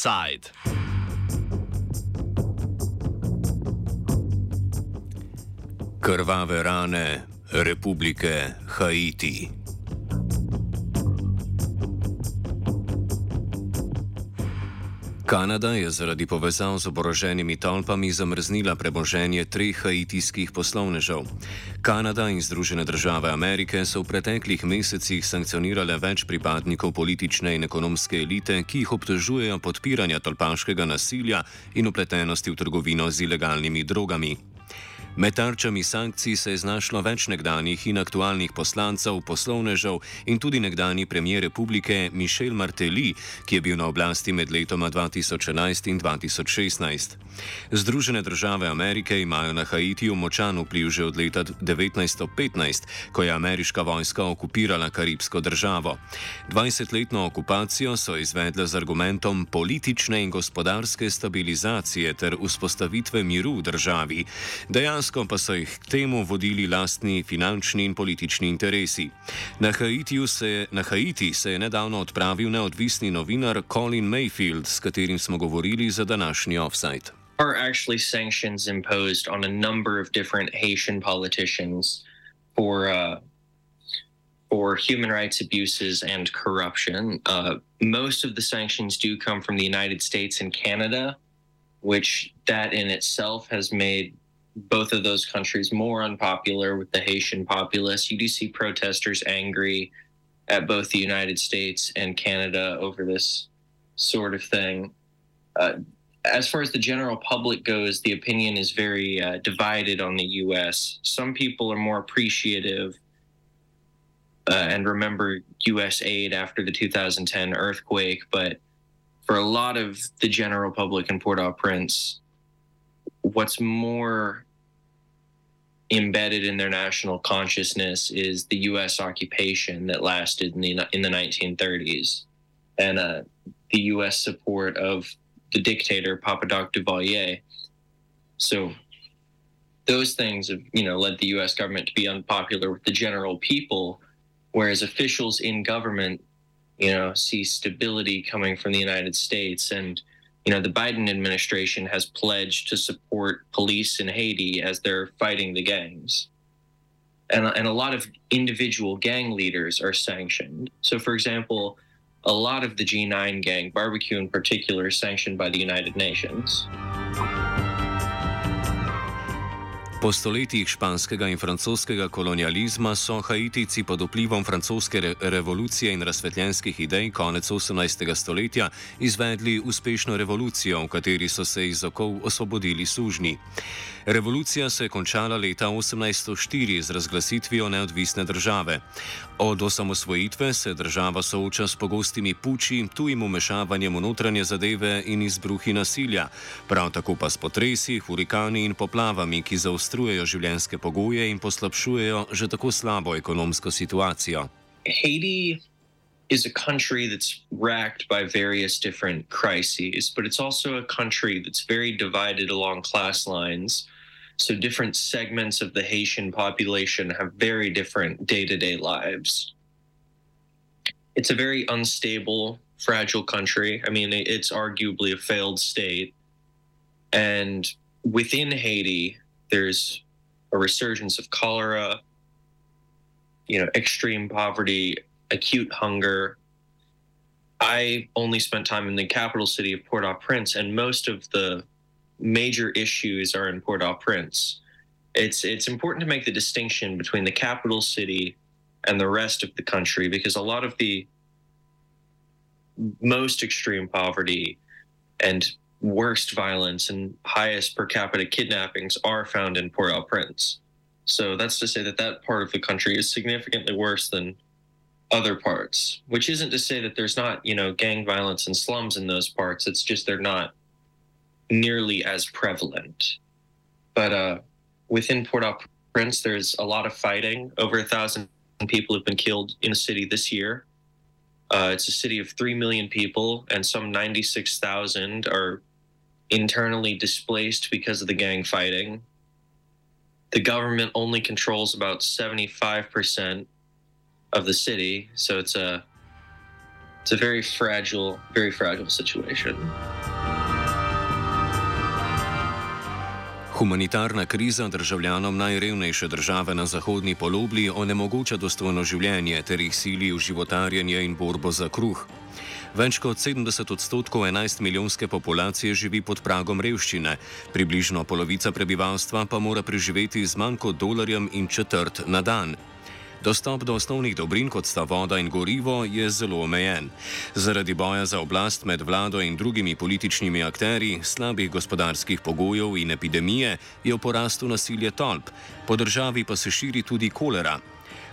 Offside. Krvave rane Republike Haiti. Kanada je zaradi povezav z oboroženimi tolpami zamrznila premoženje treh haitijskih poslovnežev. Kanada in Združene države Amerike so v preteklih mesecih sankcionirale več pripadnikov politične in ekonomske elite, ki jih obtožujejo podpiranja tolpaškega nasilja in upletenosti v trgovino z ilegalnimi drogami. Med tarčami sankcij se je znašlo več nekdanjih in aktualnih poslancev, poslovnežev in tudi nekdani premijer republike Mišel Marteli, ki je bil na oblasti med letoma 2011 in 2016. Združene države Amerike imajo na Haitiju močan vpliv že od leta 1915, ko je ameriška vojska okupirala karibsko državo. 20-letno okupacijo so izvedle z argumentom politične in gospodarske stabilizacije ter vzpostavitve miru v državi. Dejansko dejansko pa so jih k temu vodili lastni finančni in politični interesi. Na, se, na Haiti se je nedavno odpravil neodvisni novinar Colin Mayfield, s katerim smo govorili za današnji offside. Are actually sanctions imposed on a number of different Haitian politicians for uh, for human rights abuses and corruption. Uh, most of the sanctions do come from the United States and Canada, which that in itself has made both of those countries more unpopular with the Haitian populace. You do see protesters angry at both the United States and Canada over this sort of thing. Uh, as far as the general public goes, the opinion is very uh, divided on the U.S. Some people are more appreciative uh, and remember U.S. aid after the 2010 earthquake, but for a lot of the general public in Port-au-Prince, what's more embedded in their national consciousness is the U.S. occupation that lasted in the in the 1930s, and uh, the U.S. support of the dictator Papa Doc Duvalier. So those things have you know led the U.S. government to be unpopular with the general people, whereas officials in government, you know, see stability coming from the United States and you know, the Biden administration has pledged to support police in Haiti as they're fighting the gangs. And, and a lot of individual gang leaders are sanctioned. So, for example, a lot of the G9 gang, barbecue in particular, is sanctioned by the United Nations. Po stoletjih španskega in francoskega kolonializma so Haitici pod vplivom francoske re revolucije in razsvetljenskih idej konec 18. stoletja izvedli uspešno revolucijo, v kateri so se iz okov osvobodili sužnji. Revolucija se je končala leta 1804 z razglasitvijo neodvisne države. Od osamosvojitve se država sooča s pogostimi puči, tujim umešavanjem v notranje zadeve in izbruhi nasilja, prav tako pa s potresi, hurikani in poplavami, ki zaostrujejo življenjske pogoje in poslabšujejo že tako slabo ekonomsko situacijo. Haiti is a country that's racked by various different crises, but it's also a country that's very divided along class lines. So, different segments of the Haitian population have very different day to day lives. It's a very unstable, fragile country. I mean, it's arguably a failed state. And within Haiti, there's a resurgence of cholera, you know, extreme poverty, acute hunger. I only spent time in the capital city of Port au Prince, and most of the major issues are in Port au Prince. It's it's important to make the distinction between the capital city and the rest of the country because a lot of the most extreme poverty and worst violence and highest per capita kidnappings are found in Port au Prince. So that's to say that that part of the country is significantly worse than other parts, which isn't to say that there's not, you know, gang violence and slums in those parts. It's just they're not nearly as prevalent. But uh, within Port au Prince, there's a lot of fighting. Over a thousand people have been killed in the city this year. Uh, it's a city of 3 million people, and some 96,000 are internally displaced because of the gang fighting. The government only controls about 75% of the city, so it's a it's a very fragile, very fragile situation. Humanitarna kriza državljanom najrevnejše države na zahodni polobli onemogoča dostojno življenje ter jih sili v životarjenje in borbo za kruh. Več kot 70 odstotkov 11 milijonske populacije živi pod pragom revščine, približno polovica prebivalstva pa mora preživeti z manj kot dolarjem in četrt na dan. Dostop do osnovnih dobrin, kot sta voda in gorivo, je zelo omejen. Zaradi boja za oblast med vlado in drugimi političnimi akteri, slabih gospodarskih pogojev in epidemije je v porastu nasilje tolp, po državi pa se širi tudi kolera.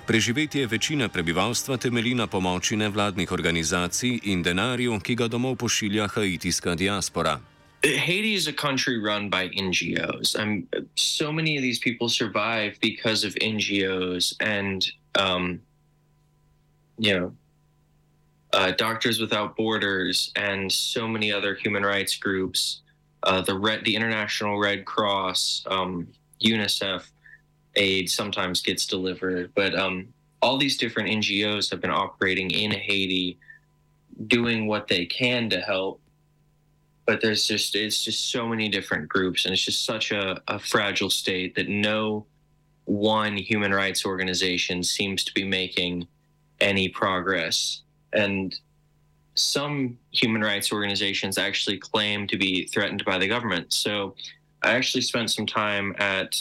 Preživetje večine prebivalstva temelji na pomoči nevladnih organizacij in denarju, ki ga domov pošilja haitijska diaspora. Haiti is a country run by NGOs. Um, so many of these people survive because of NGOs and, um, you know, uh, Doctors Without Borders and so many other human rights groups, uh, the Red, the International Red Cross, um, UNICEF aid sometimes gets delivered, but um, all these different NGOs have been operating in Haiti, doing what they can to help but there's just it's just so many different groups and it's just such a, a fragile state that no one human rights organization seems to be making any progress. And some human rights organizations actually claim to be threatened by the government. So i actually spent some time at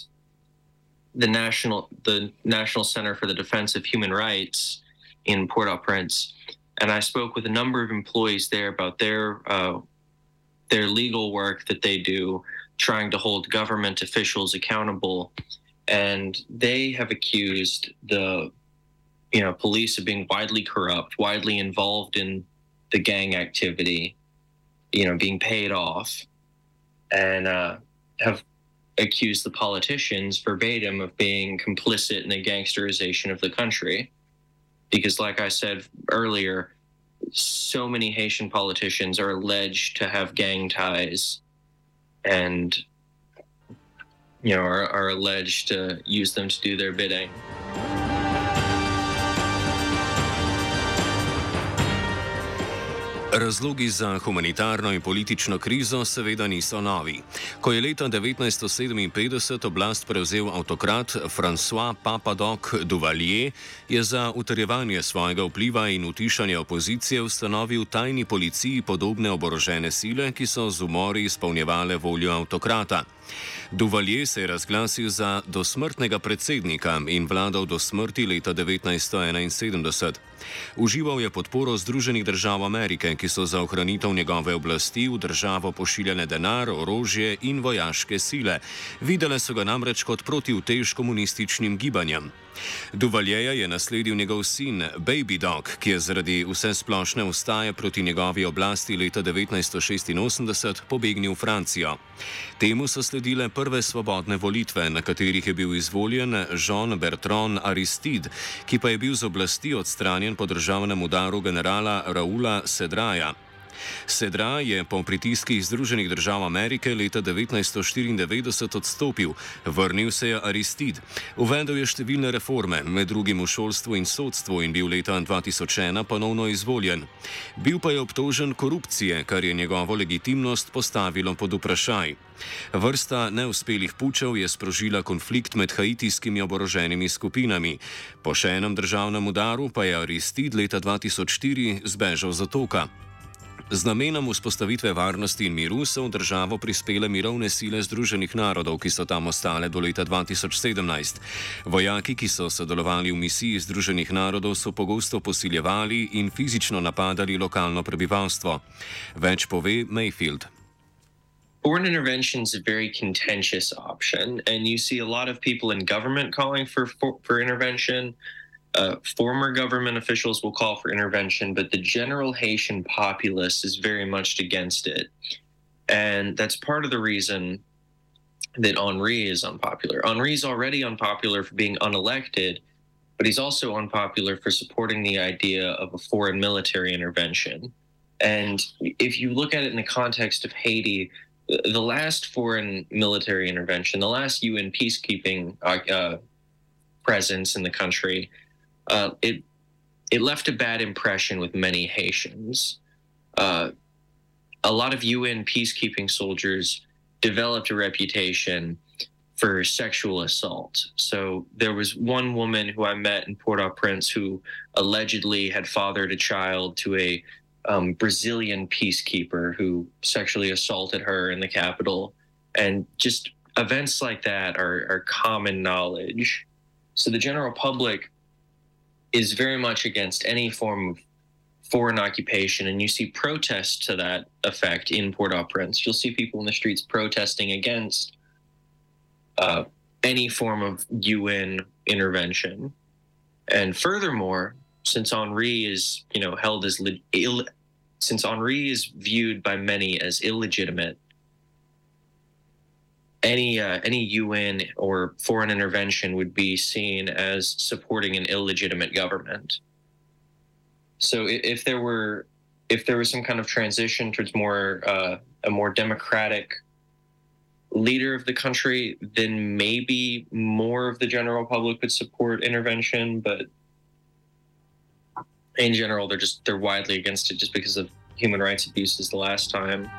the national the national center for the defense of human rights in port-au-prince and i spoke with a number of employees there about their uh, their legal work that they do, trying to hold government officials accountable. And they have accused the you know police of being widely corrupt, widely involved in the gang activity, you know, being paid off, and uh, have accused the politicians verbatim of being complicit in the gangsterization of the country. Because, like I said earlier, so many Haitian politicians are alleged to have gang ties and you know are, are alleged to use them to do their bidding. Razlogi za humanitarno in politično krizo seveda niso novi. Ko je leta 1957 oblast prevzel avtokrat François Papadok Duvalier, je za utrjevanje svojega vpliva in utišanje opozicije ustanovil tajni policiji podobne oborožene sile, ki so z umori izpolnjevale voljo avtokrata. Duvalier se je razglasil za dosmrtnega predsednika in vladal do smrti leta 1971. Užival je podporo Združenih držav Amerike, ki so za ohranitev njegove oblasti v državo pošiljale denar, orožje in vojaške sile. Videle so ga namreč kot protivtež komunističnim gibanjem. Duvaljeja je nasledil njegov sin Baby Dog, ki je zaradi vse splošne ustaje proti njegovi oblasti leta 1986 pobegnil v Francijo. Temu so sledile prve svobodne volitve, na katerih je bil izvoljen Jean Bertrand Aristide, ki pa je bil z oblasti odstranjen po državnem udaru generala Raula Sedraja. Sedra je po pritiskih Združenih držav Amerike leta 1994 odstopil, vrnil se je Aristid, uvedel je številne reforme, med drugim v šolstvu in sodstvu in bil leta 2001 ponovno izvoljen. Bil pa je obtožen korupcije, kar je njegovo legitimnost postavilo pod vprašaj. Vrsta neuspelih pučev je sprožila konflikt med haitijskimi oboroženimi skupinami. Po še enem državnem udaru pa je Aristid leta 2004 zbežal z otoka. Z namenom vzpostavitve varnosti in miru so v državo prispele mirovne sile Združenih narodov, ki so tam ostale do leta 2017. Vojaki, ki so sodelovali v misiji Združenih narodov, so pogosto posiljevali in fizično napadali lokalno prebivalstvo. Več pove Mayfield. Foreign intervention is a very contentious option, and you see a lot of people in government calling for, for, for intervention. Uh, former government officials will call for intervention, but the general Haitian populace is very much against it. And that's part of the reason that Henri is unpopular. Henri's already unpopular for being unelected, but he's also unpopular for supporting the idea of a foreign military intervention. And if you look at it in the context of Haiti, the last foreign military intervention, the last UN peacekeeping uh, presence in the country, uh, it it left a bad impression with many Haitians. Uh, a lot of UN peacekeeping soldiers developed a reputation for sexual assault. So there was one woman who I met in Port-au-Prince who allegedly had fathered a child to a um, Brazilian peacekeeper who sexually assaulted her in the capital, and just events like that are, are common knowledge. So the general public is very much against any form of foreign occupation, and you see protests to that effect in Port-au-Prince. You'll see people in the streets protesting against uh, any form of UN intervention. And furthermore, since Henri is, you know, held as le- Ill, since Henri is viewed by many as illegitimate, any uh, any UN or foreign intervention would be seen as supporting an illegitimate government. So if, there were if there was some kind of transition towards more uh, a more democratic leader of the country, then maybe more of the general public would support intervention. But in general, they're just they're widely against it just because of human rights abuses the last time.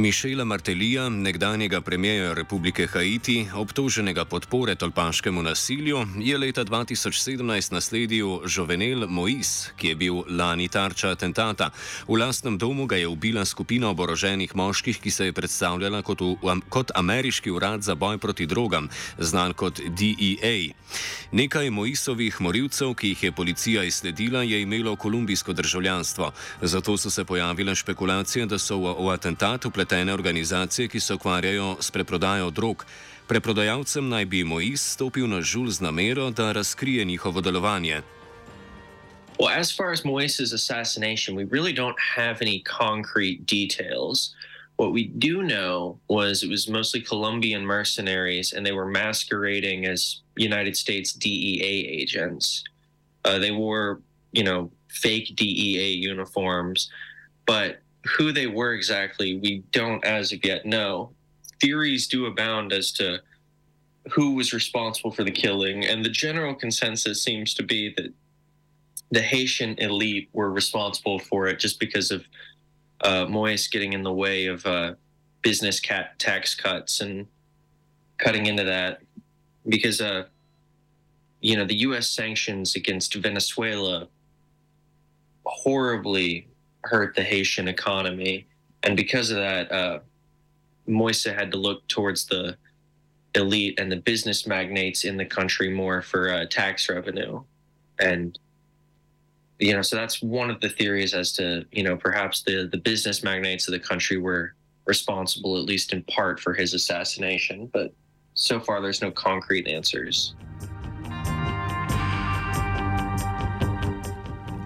Mišela Martelija, nekdanjega premijeja Republike Haiti, obtoženega podpore tolpaškemu nasilju, je leta 2017 nasledil Jovenel Mois, ki je bil lani tarča atentata. V lastnem domu ga je ubila skupina oboroženih moških, ki se je predstavljala kot, v, kot ameriški urad za boj proti drogam, znan kot DEA. Nekaj Moisovih morilcev, ki jih je policija izsledila, je imelo kolumbijsko državljanstvo. Zato so se pojavile špekulacije, da so v, v atentatu upletene organizacije, ki se ukvarjajo s preprodajo drog. Preprodajalcem naj bi Mois stopil na žul z namero, da razkrije njihovo delovanje. Well, as far as Moise's assassination, we really don't have any concrete details. What we do know was it was mostly Colombian mercenaries, and they were masquerading as United States DEA agents. Uh, they wore, you know, fake DEA uniforms, but who they were exactly, we don't as of yet know. Theories do abound as to who was responsible for the killing, and the general consensus seems to be that the Haitian elite were responsible for it just because of uh, getting in the way of uh, business cat tax cuts and cutting into that because uh, you know the U.S. sanctions against Venezuela horribly hurt the Haitian economy, and because of that, uh, Moise had to look towards the elite and the business magnates in the country more for uh, tax revenue, and you know, so that's one of the theories as to you know perhaps the the business magnates of the country were responsible at least in part for his assassination, but so far there's no concrete answers.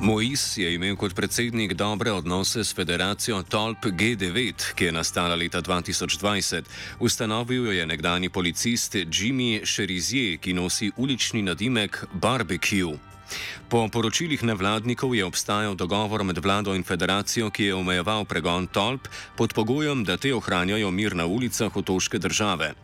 Mois je imel kot predsednik dobre odnose s federacijo Tolp G9, ki je nastala leta 2020. Ustanovil jo je nekdani policist Jimmy Cherizier, ki nosi ulični nadimek Barbecue. Po poročilih nevladnikov je obstajal dogovor med vlado in federacijo, ki je omejeval pregon tolp pod pogojem, da te ohranjajo mir na ulicah otoške države.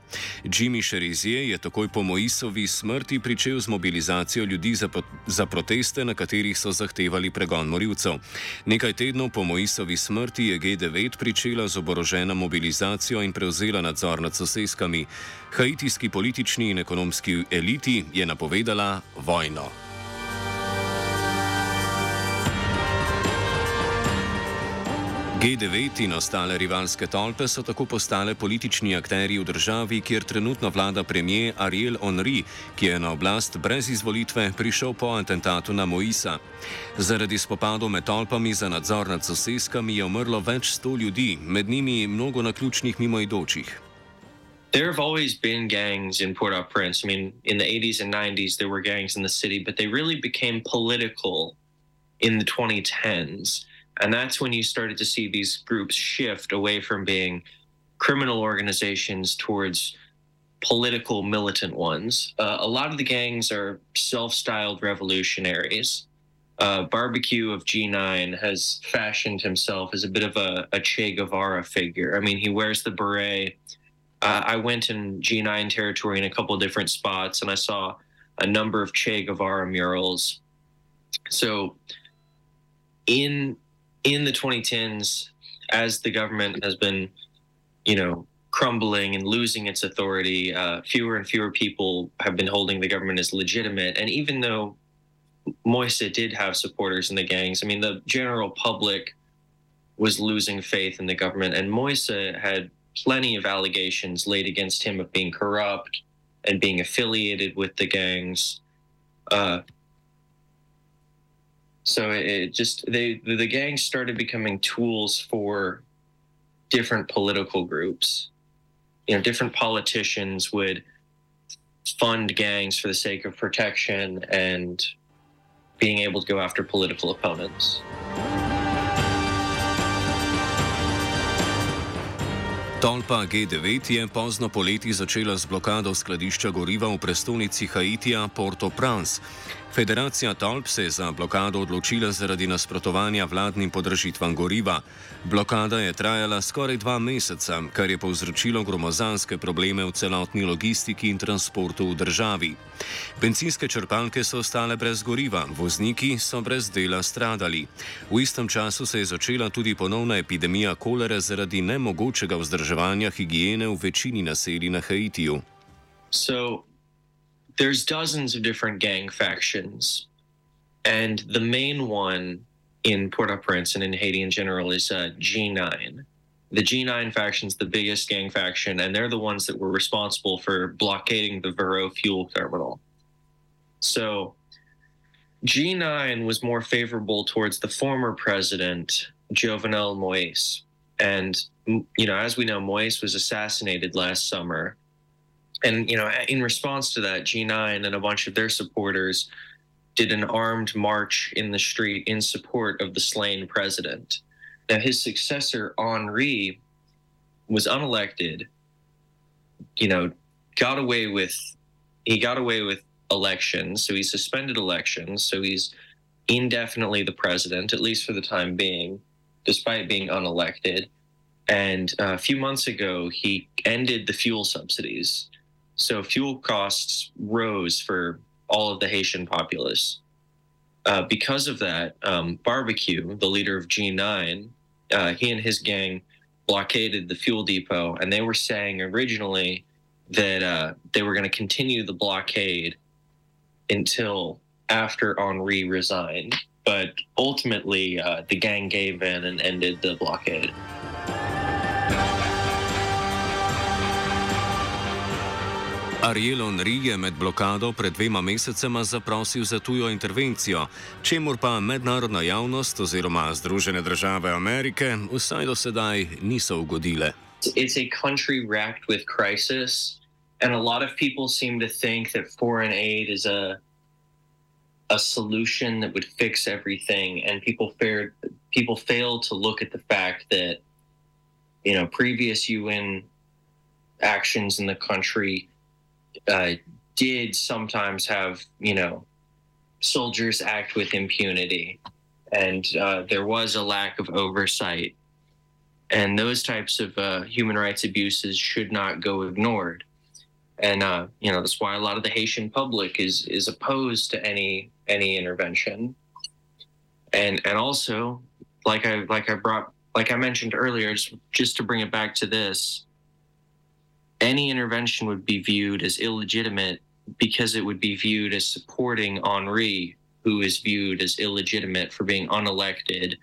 Jimmy Cherizier je takoj po Moisovi smrti pričel z mobilizacijo ljudi za, za proteste, na katerih so zahtevali pregon morilcev. Nekaj tednov po Moisovi smrti je G9 pričela z oboroženo mobilizacijo in prevzela nadzor nad soseskami. Haitijski politični in ekonomski eliti je napovedala vojno. G9 in ostale rivalske tolpe so tako postale politični akteri v državi, kjer trenutno vlada premijer Ariel Henry, ki je na oblast brez izvolitve prišel po atentatu na Moisa. Zaradi spopadov med tolpami za nadzor nad soseskami je umrlo več sto ljudi, med njimi mnogo naključnih mimoidočih. There have always been gangs in Port au Prince. I mean, in the 80s and 90s, there were gangs in the city, but they really became political in the 2010s. And that's when you started to see these groups shift away from being criminal organizations towards political militant ones. Uh, a lot of the gangs are self styled revolutionaries. Uh, Barbecue of G9 has fashioned himself as a bit of a, a Che Guevara figure. I mean, he wears the beret. Uh, I went in G9 territory in a couple different spots and I saw a number of Che Guevara murals. So, in in the 2010s, as the government has been you know, crumbling and losing its authority. Uh, fewer and fewer people have been holding the government as legitimate. And even though Moise did have supporters in the gangs, I mean, the general public was losing faith in the government, and Moise had plenty of allegations laid against him of being corrupt and being affiliated with the gangs. Uh, so it just they the gangs started becoming tools for different political groups. You know, different politicians would fund gangs for the sake of protection and being able to go after political opponents. Tolpa G9 je pozno poleti začela z blokado skladišča goriva v prestolnici Haitija Port-au-Prince. Federacija Tolp se je za blokado odločila zaradi nasprotovanja vladnim podražitvam goriva. Blokada je trajala skoraj dva meseca, kar je povzročilo gromozanske probleme v celotni logistiki in transportu v državi. Benzinske črpalke so ostale brez goriva, vozniki so brez dela stradali. V istem času se je začela tudi ponovna epidemija kolere zaradi nemogočega vzdrževanja higiene v večini naselij na Haitiju. So there's dozens of different gang factions, and the main one in Port-au-Prince and in Haiti in general is uh, G9. The G9 faction is the biggest gang faction, and they're the ones that were responsible for blockading the Vero fuel terminal. So G9 was more favorable towards the former president, Jovenel Moise. And, you know, as we know, Moise was assassinated last summer and you know in response to that g9 and a bunch of their supporters did an armed march in the street in support of the slain president. Now his successor henri was unelected you know got away with he got away with elections so he suspended elections so he's indefinitely the president at least for the time being despite being unelected. And uh, a few months ago he ended the fuel subsidies so fuel costs rose for all of the Haitian populace. Uh, because of that, um, Barbecue, the leader of G9, uh, he and his gang blockaded the fuel depot, and they were saying originally that uh, they were going to continue the blockade until after Henri resigned. But ultimately, uh, the gang gave in and ended the blockade. Ariel Henry je med blokado pred dvema mesecema zaprosil za tujo intervencijo, čemur pa mednarodna javnost oziroma Združene države Amerike vsaj do sedaj niso ugodile. It's a country racked with crisis, and a lot of people seem to think that foreign aid is a a solution that would fix everything, and people fair people fail to look at the fact that you know previous UN actions in the country uh, did sometimes have, you know, soldiers act with impunity, and uh, there was a lack of oversight. And those types of uh, human rights abuses should not go ignored. And uh, you know that's why a lot of the Haitian public is is opposed to any any intervention. And and also, like I like I brought like I mentioned earlier, just, just to bring it back to this, any intervention would be viewed as illegitimate because it would be viewed as supporting Henri, who is viewed as illegitimate for being unelected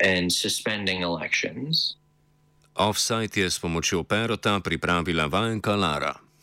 and suspending elections. Offsite je s pomočjo Perota pripravila Vajenka Lara.